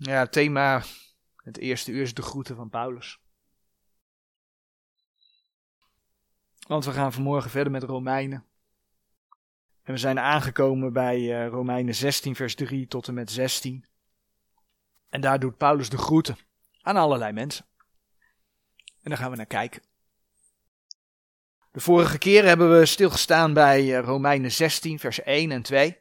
Ja, het thema, het eerste uur is de groeten van Paulus. Want we gaan vanmorgen verder met Romeinen. En we zijn aangekomen bij uh, Romeinen 16, vers 3 tot en met 16. En daar doet Paulus de groeten aan allerlei mensen. En daar gaan we naar kijken. De vorige keer hebben we stilgestaan bij uh, Romeinen 16, vers 1 en 2.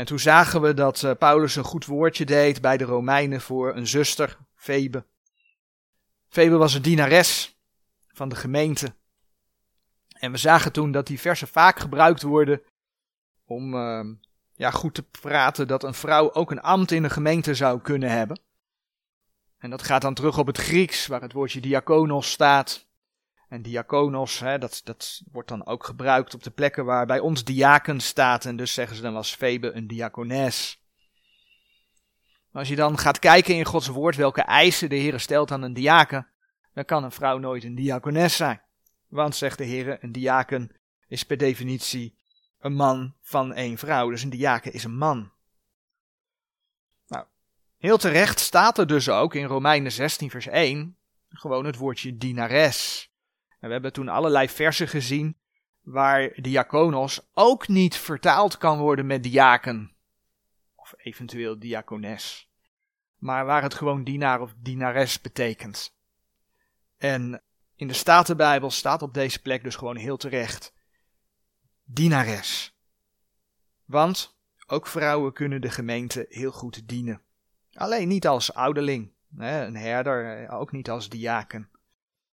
En toen zagen we dat uh, Paulus een goed woordje deed bij de Romeinen voor een zuster, Febe. Febe was een dienares van de gemeente. En we zagen toen dat die versen vaak gebruikt worden om uh, ja, goed te praten dat een vrouw ook een ambt in de gemeente zou kunnen hebben. En dat gaat dan terug op het Grieks, waar het woordje diakonos staat. En diakonos, hè, dat, dat wordt dan ook gebruikt op de plekken waar bij ons diaken staat. En dus zeggen ze dan was Febe een diakones. Maar als je dan gaat kijken in Gods woord welke eisen de Heer stelt aan een diaken, dan kan een vrouw nooit een diakones zijn. Want, zegt de Heer, een diaken is per definitie een man van één vrouw. Dus een diaken is een man. Nou, heel terecht staat er dus ook in Romeinen 16 vers 1 gewoon het woordje dienares. En we hebben toen allerlei versen gezien waar diakonos ook niet vertaald kan worden met diaken. Of eventueel diakones. Maar waar het gewoon dienaar of dienares betekent. En in de Statenbijbel staat op deze plek dus gewoon heel terecht. Dienares. Want ook vrouwen kunnen de gemeente heel goed dienen. Alleen niet als ouderling, een herder, eh, ook niet als diaken.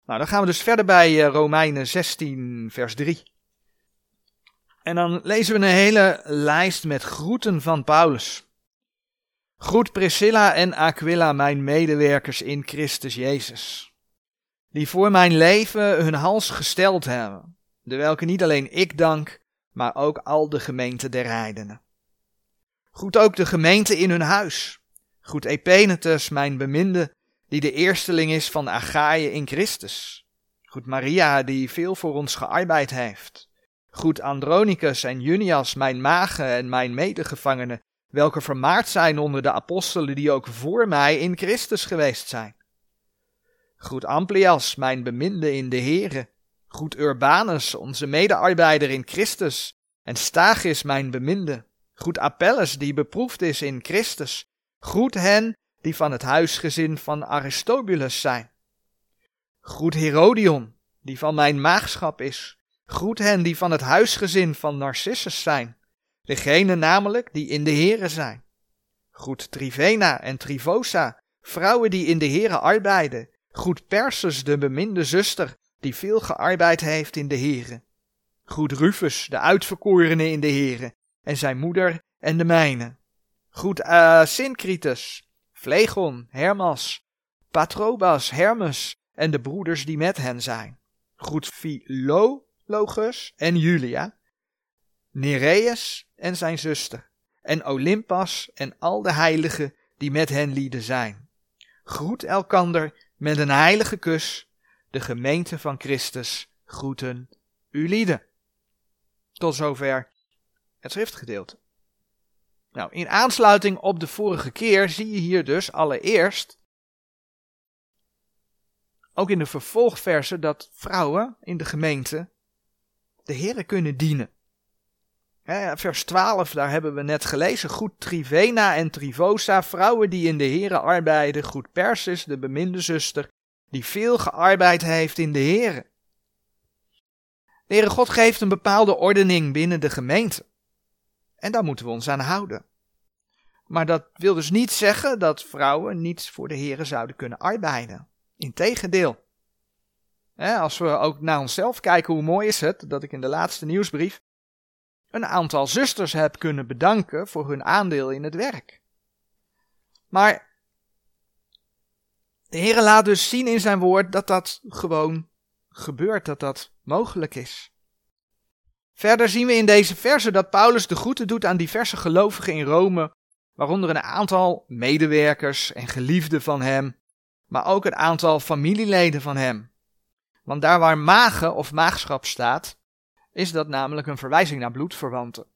Nou, dan gaan we dus verder bij eh, Romeinen 16, vers 3. En dan lezen we een hele lijst met groeten van Paulus. Groet Priscilla en Aquila, mijn medewerkers in Christus Jezus, die voor mijn leven hun hals gesteld hebben, de welke niet alleen ik dank, maar ook al de gemeente der heidenen. Groet ook de gemeente in hun huis. Groet Epenetus, mijn beminde, die de eersteling is van Achaïe in Christus. Goed Maria, die veel voor ons gearbeid heeft. Goed Andronicus en Junias, mijn magen en mijn medegevangenen, welke vermaard zijn onder de apostelen die ook voor mij in Christus geweest zijn. Goed Amplias, mijn beminde in de Here. Goed Urbanus, onze medearbeider in Christus. En Stagis, mijn beminde. Goed Apelles, die beproefd is in Christus. Groet hen die van het huisgezin van Aristobulus zijn. Groet Herodion, die van mijn maagschap is. Groet hen die van het huisgezin van Narcissus zijn, degene namelijk die in de Here zijn. Groet Trivena en Trivosa, vrouwen die in de Here arbeiden. Groet Persus, de beminde zuster, die veel gearbeid heeft in de Here. Groet Rufus, de uitverkorene in de Here, en zijn moeder en de mijne. Groet uh, Syncritus, Phlegon, Hermas, Patrobas, Hermes en de broeders die met hen zijn. Groet Philologus en Julia, Nereus en zijn zuster, en Olympas en al de heiligen die met hen lieden zijn. Groet elkander met een heilige kus, de gemeente van Christus groeten u lieden. Tot zover het schriftgedeelte. Nou, in aansluiting op de vorige keer zie je hier dus allereerst, ook in de vervolgversen, dat vrouwen in de gemeente de heren kunnen dienen. vers 12, daar hebben we net gelezen. Goed Trivena en Trivosa, vrouwen die in de heren arbeiden. Goed Persis, de beminde zuster, die veel gearbeid heeft in de heren. De Heere God geeft een bepaalde ordening binnen de gemeente. En daar moeten we ons aan houden. Maar dat wil dus niet zeggen dat vrouwen niet voor de heren zouden kunnen arbeiden. Integendeel. Als we ook naar onszelf kijken, hoe mooi is het dat ik in de laatste nieuwsbrief een aantal zusters heb kunnen bedanken voor hun aandeel in het werk. Maar de Heer laat dus zien in zijn woord dat dat gewoon gebeurt, dat dat mogelijk is. Verder zien we in deze verse dat Paulus de groeten doet aan diverse gelovigen in Rome, waaronder een aantal medewerkers en geliefden van hem, maar ook een aantal familieleden van hem. Want daar waar magen of maagschap staat, is dat namelijk een verwijzing naar bloedverwanten.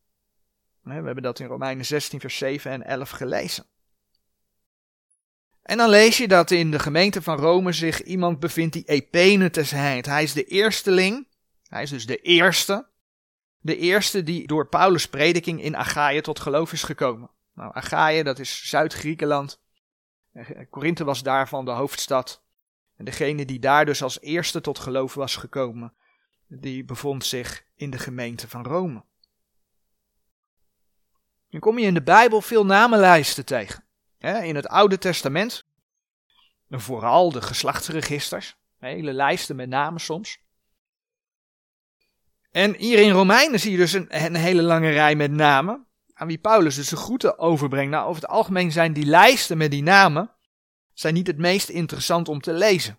We hebben dat in Romeinen 16, vers 7 en 11 gelezen. En dan lees je dat in de gemeente van Rome zich iemand bevindt die Epenetus heet. Hij is de eersteling, hij is dus de eerste, de eerste die door Paulus' prediking in Achaïe tot geloof is gekomen. Nou, Achaïe, dat is Zuid-Griekenland. Korinthe was daarvan de hoofdstad. En degene die daar dus als eerste tot geloof was gekomen, die bevond zich in de gemeente van Rome. Dan kom je in de Bijbel veel namenlijsten tegen. In het Oude Testament, vooral de geslachtsregisters, hele lijsten met namen soms. En hier in Romeinen zie je dus een, een hele lange rij met namen, aan wie Paulus dus de groeten overbrengt. Nou, over het algemeen zijn die lijsten met die namen zijn niet het meest interessant om te lezen.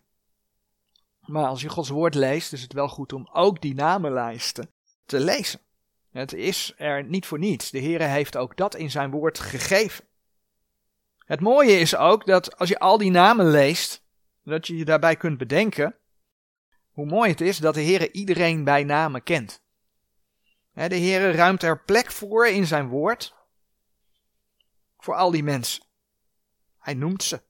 Maar als je Gods woord leest, is het wel goed om ook die namenlijsten te lezen. Het is er niet voor niets. De Heer heeft ook dat in zijn woord gegeven. Het mooie is ook dat als je al die namen leest, dat je je daarbij kunt bedenken hoe mooi het is dat de Heer iedereen bij name kent. De Heer ruimt er plek voor in zijn woord voor al die mensen. Hij noemt ze.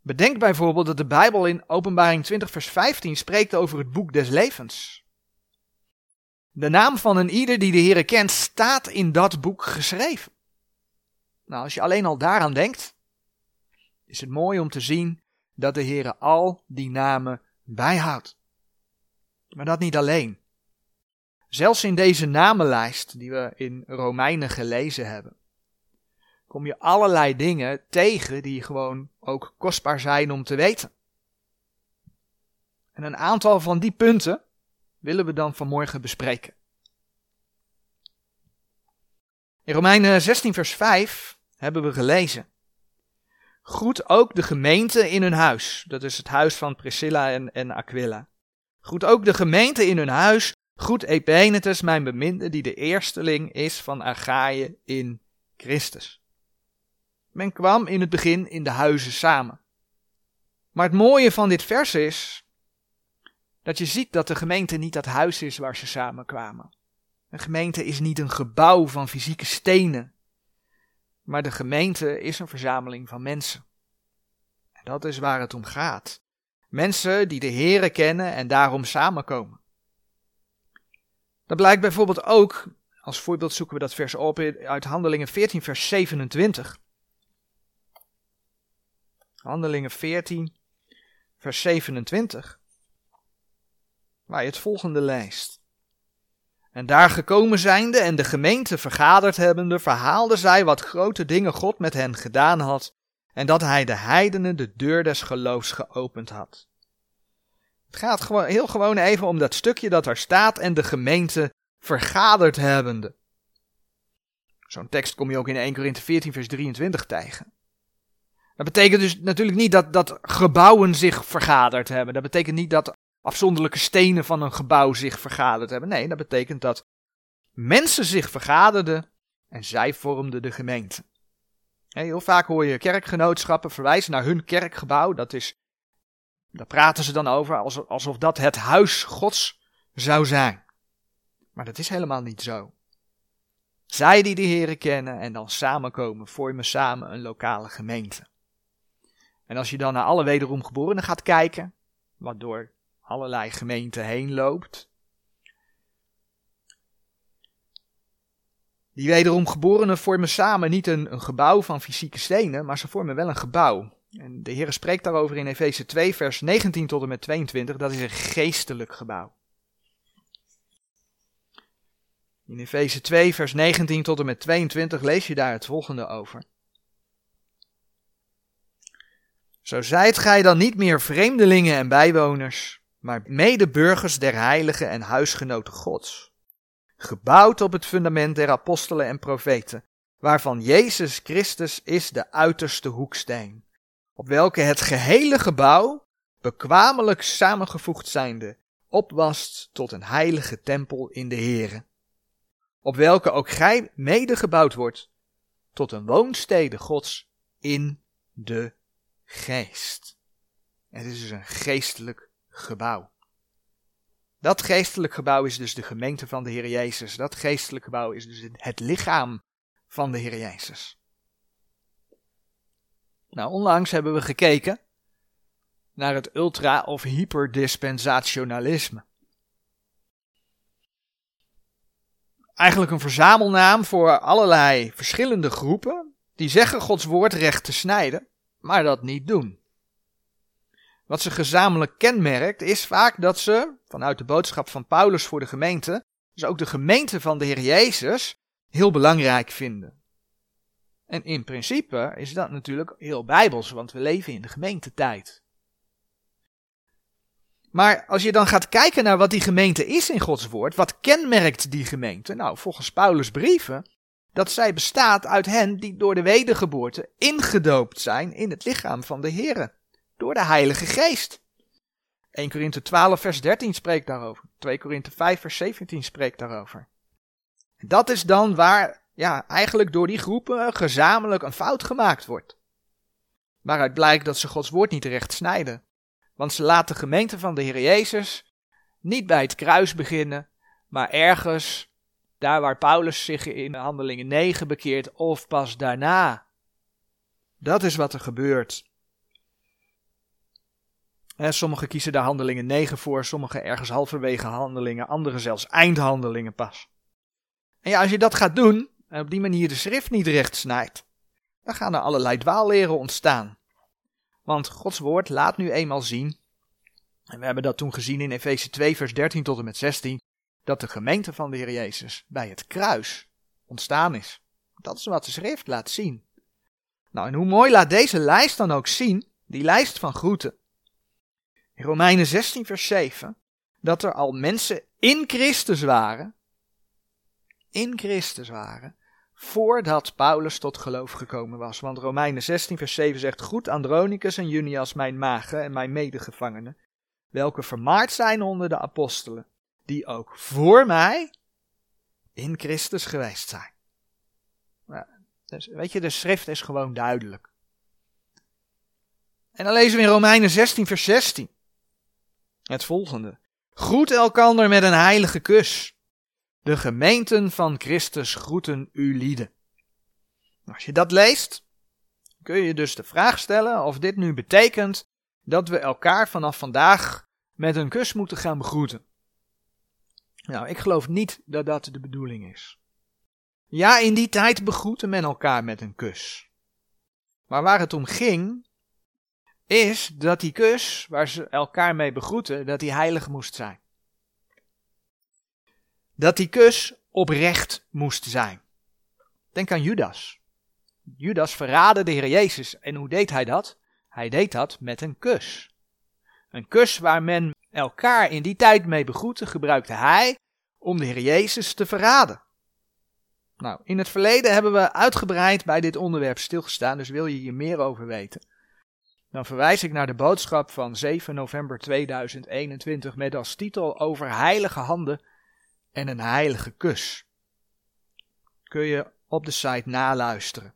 Bedenk bijvoorbeeld dat de Bijbel in Openbaring 20, vers 15 spreekt over het boek des levens. De naam van een ieder die de Heer kent staat in dat boek geschreven. Nou, als je alleen al daaraan denkt, is het mooi om te zien dat de Heer al die namen bijhoudt. Maar dat niet alleen. Zelfs in deze namenlijst die we in Romeinen gelezen hebben, kom je allerlei dingen tegen die gewoon ook kostbaar zijn om te weten. En een aantal van die punten willen we dan vanmorgen bespreken. In Romeinen 16, vers 5 hebben we gelezen. Groet ook de gemeente in hun huis. Dat is het huis van Priscilla en, en Aquila. Groet ook de gemeente in hun huis. Groet Epenetus, mijn beminde, die de eersteling is van Achaïe in Christus. Men kwam in het begin in de huizen samen. Maar het mooie van dit vers is dat je ziet dat de gemeente niet dat huis is waar ze samenkwamen. Een gemeente is niet een gebouw van fysieke stenen, maar de gemeente is een verzameling van mensen. En dat is waar het om gaat. Mensen die de Here kennen en daarom samenkomen. Dat blijkt bijvoorbeeld ook, als voorbeeld zoeken we dat vers op uit Handelingen 14, vers 27. Handelingen 14, vers 27, waar je het volgende leest. En daar gekomen zijnde en de gemeente vergaderd hebbende, verhaalden zij wat grote dingen God met hen gedaan had, en dat hij de heidenen de deur des geloofs geopend had. Het gaat gewoon, heel gewoon even om dat stukje dat daar staat en de gemeente vergaderd hebbende. Zo'n tekst kom je ook in 1 Korinthe 14 vers 23 tegen. Dat betekent dus natuurlijk niet dat, dat gebouwen zich vergaderd hebben. Dat betekent niet dat afzonderlijke stenen van een gebouw zich vergaderd hebben. Nee, dat betekent dat mensen zich vergaderden en zij vormden de gemeente. Heel vaak hoor je kerkgenootschappen verwijzen naar hun kerkgebouw. Dat is, daar praten ze dan over alsof dat het huis Gods zou zijn. Maar dat is helemaal niet zo. Zij die de Heren kennen en dan samenkomen, vormen samen een lokale gemeente. En als je dan naar alle wederomgeborenen gaat kijken, wat door allerlei gemeenten heen loopt, Die wederomgeborenen vormen samen niet een, een, gebouw van fysieke stenen, maar ze vormen wel een gebouw. En de Heer spreekt daarover in Efeze 2, vers 19 tot en met 22. Dat is een geestelijk gebouw. In Efeze 2, vers 19 tot en met 22 lees je daar het volgende over. Zo zijt gij dan niet meer vreemdelingen en bijwoners, maar medeburgers der heiligen en huisgenoten Gods. Gebouwd op het fundament der apostelen en profeten, waarvan Jezus Christus is de uiterste hoeksteen, op welke het gehele gebouw, bekwamelijk samengevoegd zijnde, opwast tot een heilige tempel in de Here, op welke ook gij mede gebouwd wordt tot een woonstede Gods in de geest. Het is dus een geestelijk gebouw. Dat geestelijk gebouw is dus de gemeente van de Heer Jezus. Dat geestelijk gebouw is dus het lichaam van de Heer Jezus. Nou, onlangs hebben we gekeken naar het ultra- of hyperdispensationalisme. Eigenlijk een verzamelnaam voor allerlei verschillende groepen die zeggen Gods woord recht te snijden, maar dat niet doen. Wat ze gezamenlijk kenmerkt is vaak dat ze, vanuit de boodschap van Paulus voor de gemeente, dus ook de gemeente van de Heer Jezus, heel belangrijk vinden. En in principe is dat natuurlijk heel bijbels, want we leven in de gemeentetijd. Maar als je dan gaat kijken naar wat die gemeente is in Gods woord, wat kenmerkt die gemeente? Nou, volgens Paulus' brieven, dat zij bestaat uit hen die door de wedergeboorte ingedoopt zijn in het lichaam van de Here, door de Heilige Geest. 1 Korinthe 12 vers 13 spreekt daarover. 2 Korinthe 5 vers 17 spreekt daarover. Dat is dan waar ja, eigenlijk door die groepen gezamenlijk een fout gemaakt wordt. Waaruit blijkt dat ze Gods woord niet recht snijden. Want ze laten de gemeente van de Heer Jezus niet bij het kruis beginnen, maar ergens daar waar Paulus zich in Handelingen 9 bekeert of pas daarna. Dat is wat er gebeurt. Sommigen kiezen daar Handelingen 9 voor, sommigen ergens halverwege Handelingen, anderen zelfs eindhandelingen pas. En ja, als je dat gaat doen, en op die manier de schrift niet recht snijdt, dan gaan er allerlei dwaalleren ontstaan. Want Gods woord laat nu eenmaal zien, en we hebben dat toen gezien in Efeze 2, vers 13 tot en met 16, dat de gemeente van de Heer Jezus bij het kruis ontstaan is. Dat is wat de schrift laat zien. Nou, en hoe mooi laat deze lijst dan ook zien, die lijst van groeten. In Romeinen 16, vers 7, dat er al mensen in Christus waren, in Christus waren, voordat Paulus tot geloof gekomen was. Want Romeinen 16, vers 7 zegt: Goed Andronicus en Junias, mijn magen en mijn medegevangenen, welke vermaard zijn onder de apostelen, die ook voor mij in Christus geweest zijn. dus, weet je, de schrift is gewoon duidelijk. En dan lezen we in Romeinen 16, vers 16 het volgende: Groet elkander met een heilige kus. De gemeenten van Christus groeten u lieden. Als je dat leest, kun je dus de vraag stellen of dit nu betekent dat we elkaar vanaf vandaag met een kus moeten gaan begroeten. Nou, ik geloof niet dat dat de bedoeling is. Ja, in die tijd begroeten men elkaar met een kus. Maar waar het om ging, is dat die kus, waar ze elkaar mee begroeten, dat die heilig moest zijn dat die kus oprecht moest zijn. Denk aan Judas. Judas verraadde de Heer Jezus. En hoe deed hij dat? Hij deed dat met een kus. Een kus waar men elkaar in die tijd mee begroette, gebruikte hij om de Heer Jezus te verraden. Nou, in het verleden hebben we uitgebreid bij dit onderwerp stilgestaan, dus wil je hier meer over weten. Dan verwijs ik naar de boodschap van 7 november 2021 met als titel over heilige handen en een heilige kus. Kun je op de site naluisteren.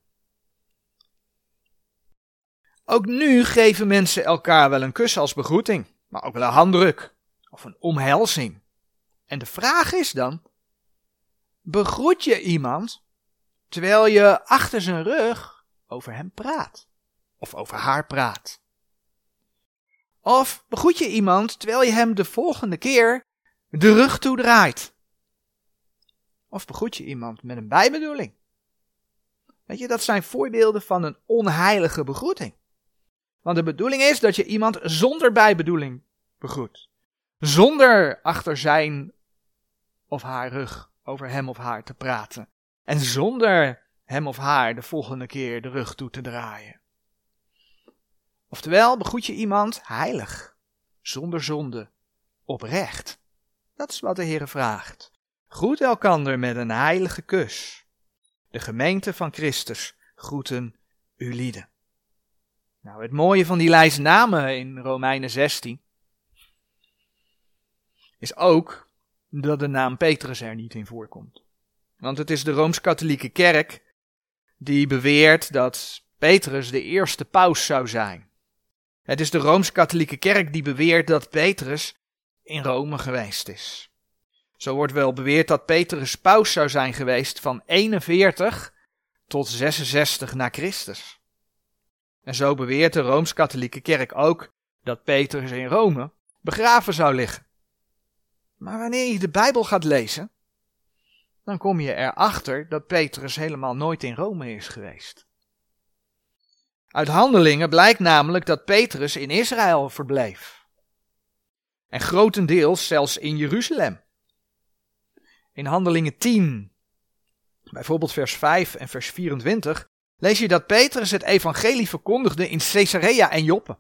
Ook nu geven mensen elkaar wel een kus als begroeting, maar ook wel een handdruk of een omhelzing. En de vraag is dan: begroet je iemand terwijl je achter zijn rug over hem praat of over haar praat? Of begroet je iemand terwijl je hem de volgende keer de rug toedraait of begroet je iemand met een bijbedoeling? Weet je, dat zijn voorbeelden van een onheilige begroeting. Want de bedoeling is dat je iemand zonder bijbedoeling begroet. Zonder achter zijn of haar rug over hem of haar te praten. En zonder hem of haar de volgende keer de rug toe te draaien. Oftewel, begroet je iemand heilig, zonder zonde, oprecht. Dat is wat de Heer vraagt. Groet elkander met een heilige kus. De gemeente van Christus groeten u lieden. Nou, het mooie van die lijst namen in Romeinen 16 is ook dat de naam Petrus er niet in voorkomt. Want het is de Rooms-Katholieke Kerk die beweert dat Petrus de eerste paus zou zijn. Het is de Rooms-Katholieke Kerk die beweert dat Petrus in Rome geweest is. Zo wordt wel beweerd dat Petrus paus zou zijn geweest van 41 tot 66 na Christus. En zo beweert de Rooms-Katholieke Kerk ook dat Petrus in Rome begraven zou liggen. Maar wanneer je de Bijbel gaat lezen, dan kom je erachter dat Petrus helemaal nooit in Rome is geweest. Uit handelingen blijkt namelijk dat Petrus in Israël verbleef. En grotendeels zelfs in Jeruzalem. In handelingen 10, bijvoorbeeld vers 5 en vers 24, lees je dat Petrus het evangelie verkondigde in Caesarea en Joppe.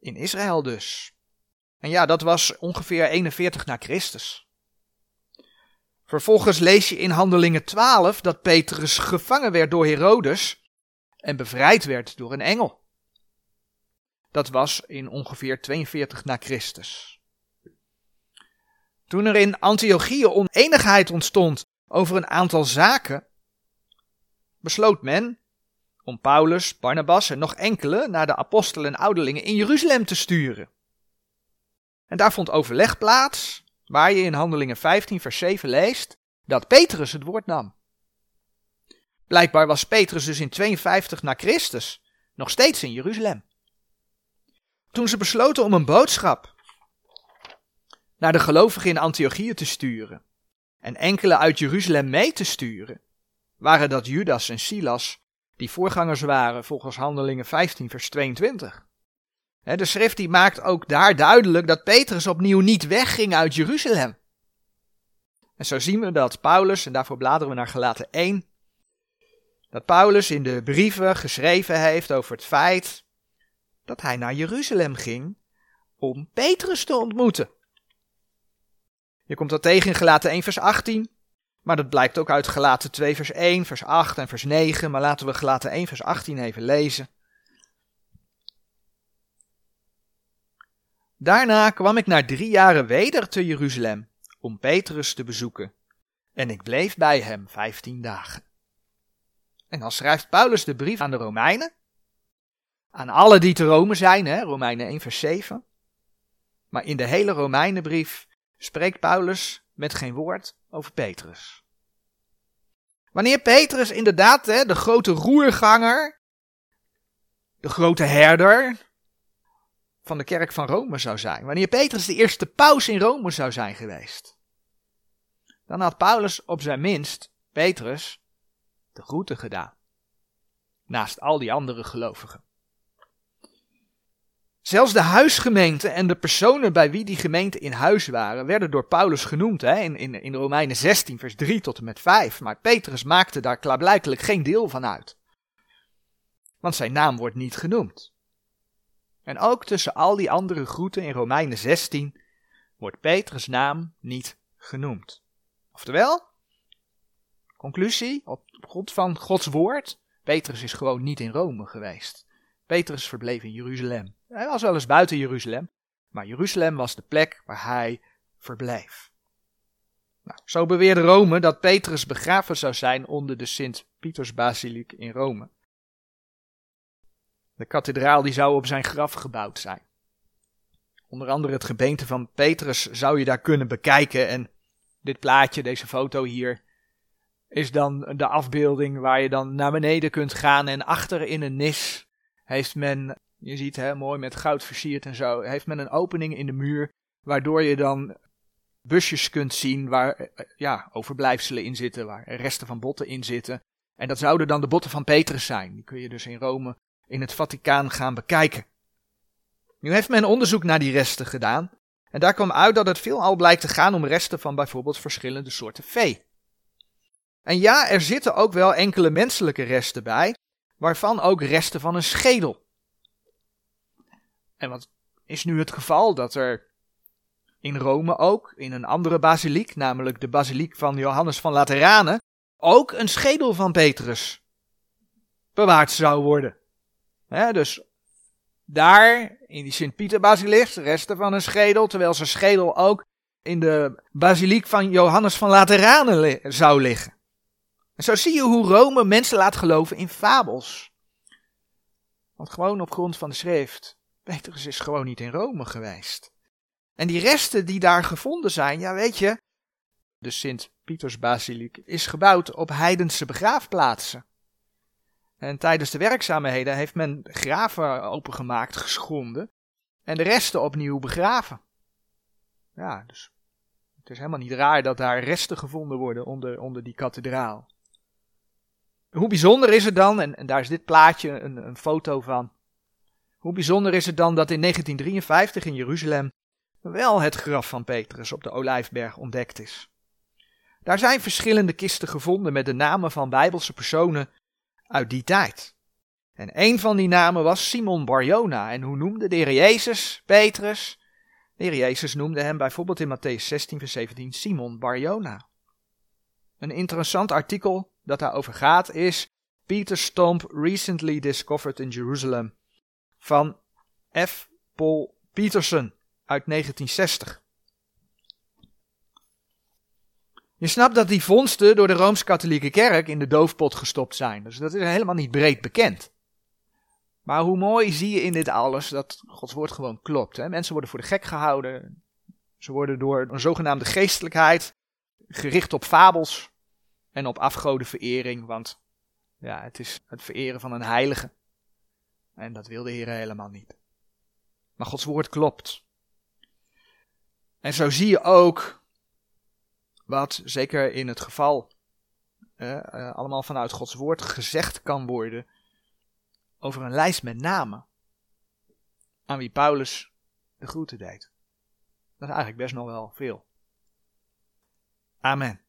In Israël dus. En ja, dat was ongeveer 41 na Christus. Vervolgens lees je in Handelingen 12 dat Petrus gevangen werd door Herodes en bevrijd werd door een engel. Dat was in ongeveer 42 na Christus. Toen er in Antiochië oneenigheid ontstond over een aantal zaken, besloot men om Paulus, Barnabas en nog enkele naar de apostelen en ouderlingen in Jeruzalem te sturen. En daar vond overleg plaats, waar je in Handelingen 15 vers 7 leest dat Petrus het woord nam. Blijkbaar was Petrus dus in 52 na Christus nog steeds in Jeruzalem. Toen ze besloten om een boodschap naar de gelovigen in Antiochië te sturen en enkele uit Jeruzalem mee te sturen, waren dat Judas en Silas, die voorgangers waren volgens Handelingen 15 vers 22. De schrift die maakt ook daar duidelijk dat Petrus opnieuw niet wegging uit Jeruzalem. En zo zien we dat Paulus, en daarvoor bladeren we naar Gelaten 1, dat Paulus in de brieven geschreven heeft over het feit dat hij naar Jeruzalem ging om Petrus te ontmoeten. Je komt dat tegen in Gelaten 1 vers 18, maar dat blijkt ook uit Gelaten 2 vers 1, vers 8 en vers 9, maar laten we Gelaten 1 vers 18 even lezen. Daarna kwam ik na drie jaren weder te Jeruzalem om Petrus te bezoeken. En ik bleef bij hem vijftien dagen. En dan schrijft Paulus de brief aan de Romeinen. Aan alle die te Rome zijn, hè, Romeinen 1 vers 7. Maar in de hele Romeinenbrief spreekt Paulus met geen woord over Petrus. Wanneer Petrus inderdaad hè, de grote roerganger, de grote herder, van de kerk van Rome zou zijn. Wanneer Petrus de eerste paus in Rome zou zijn geweest. Dan had Paulus op zijn minst Petrus de groeten gedaan. Naast al die andere gelovigen. Zelfs de huisgemeente en de personen bij wie die gemeente in huis waren, werden door Paulus genoemd hè, in, in, in Romeinen 16, vers 3 tot en met 5. Maar Petrus maakte daar klaarblijkelijk geen deel van uit. Want zijn naam wordt niet genoemd. En ook tussen al die andere groeten in Romeinen 16 wordt Petrus' naam niet genoemd. Oftewel, conclusie op van Gods woord, Petrus is gewoon niet in Rome geweest. Petrus verbleef in Jeruzalem. Hij was wel eens buiten Jeruzalem, maar Jeruzalem was de plek waar hij verbleef. Nou, zo beweerde Rome dat Petrus begraven zou zijn onder de Sint-Pietersbasiliek in Rome. De kathedraal die zou op zijn graf gebouwd zijn. Onder andere het gebeente van Petrus zou je daar kunnen bekijken. En dit plaatje, deze foto hier, is dan de afbeelding waar je dan naar beneden kunt gaan. En achter in een nis heeft men, je ziet hè, mooi met goud versierd en zo, heeft men een opening in de muur. Waardoor je dan busjes kunt zien waar eh, ja, overblijfselen in zitten, waar resten van botten in zitten. En dat zouden dan de botten van Petrus zijn. Die kun je dus in Rome in het Vaticaan gaan bekijken. Nu heeft men onderzoek naar die resten gedaan. En daar kwam uit dat het veelal blijkt te gaan om resten van bijvoorbeeld verschillende soorten vee. En ja, er zitten ook wel enkele menselijke resten bij, waarvan ook resten van een schedel. En wat is nu het geval dat er in Rome ook, in een andere basiliek, namelijk de basiliek van Johannes van Lateranen, ook een schedel van Petrus bewaard zou worden dus daar in die Sint-Pieter-basiliek resten van een schedel, terwijl zijn schedel ook in de basiliek van Johannes van Lateranen zou liggen. En zo zie je hoe Rome mensen laat geloven in fabels. Want gewoon op grond van de schrift, Petrus is gewoon niet in Rome geweest. En die resten die daar gevonden zijn, ja weet je, de Sint-Pietersbasiliek is gebouwd op heidense begraafplaatsen. En tijdens de werkzaamheden heeft men graven opengemaakt, geschonden en de resten opnieuw begraven. Ja, dus het is helemaal niet raar dat daar resten gevonden worden onder, onder die kathedraal. Hoe bijzonder is het dan, en, daar is dit plaatje een, een foto van. Hoe bijzonder is het dan dat in 1953 in Jeruzalem wel het graf van Petrus op de Olijfberg ontdekt is. Daar zijn verschillende kisten gevonden met de namen van bijbelse personen uit die tijd. En een van die namen was Simon Barjona. En hoe noemde de Heer Jezus Petrus? De Heer Jezus noemde hem bijvoorbeeld in Matthäus 16, vers 17 Simon Barjona. Een interessant artikel dat daarover gaat is Peter's Tomb Recently Discovered in Jerusalem van F. Paul Peterson uit 1960. Je snapt dat die vondsten door de Rooms-Katholieke Kerk in de doofpot gestopt zijn. Dus dat is helemaal niet breed bekend. Maar hoe mooi zie je in dit alles dat Gods woord gewoon klopt. Hè? Mensen worden voor de gek gehouden. Ze worden door een zogenaamde geestelijkheid gericht op fabels en op afgodenverering. Want ja, het is het vereren van een heilige. En dat wil de Heer helemaal niet. Maar Gods woord klopt. En zo zie je ook wat zeker in het geval uh, allemaal vanuit Gods woord gezegd kan worden over een lijst met namen aan wie Paulus de groeten deed. Dat is eigenlijk best nog wel veel. Amen.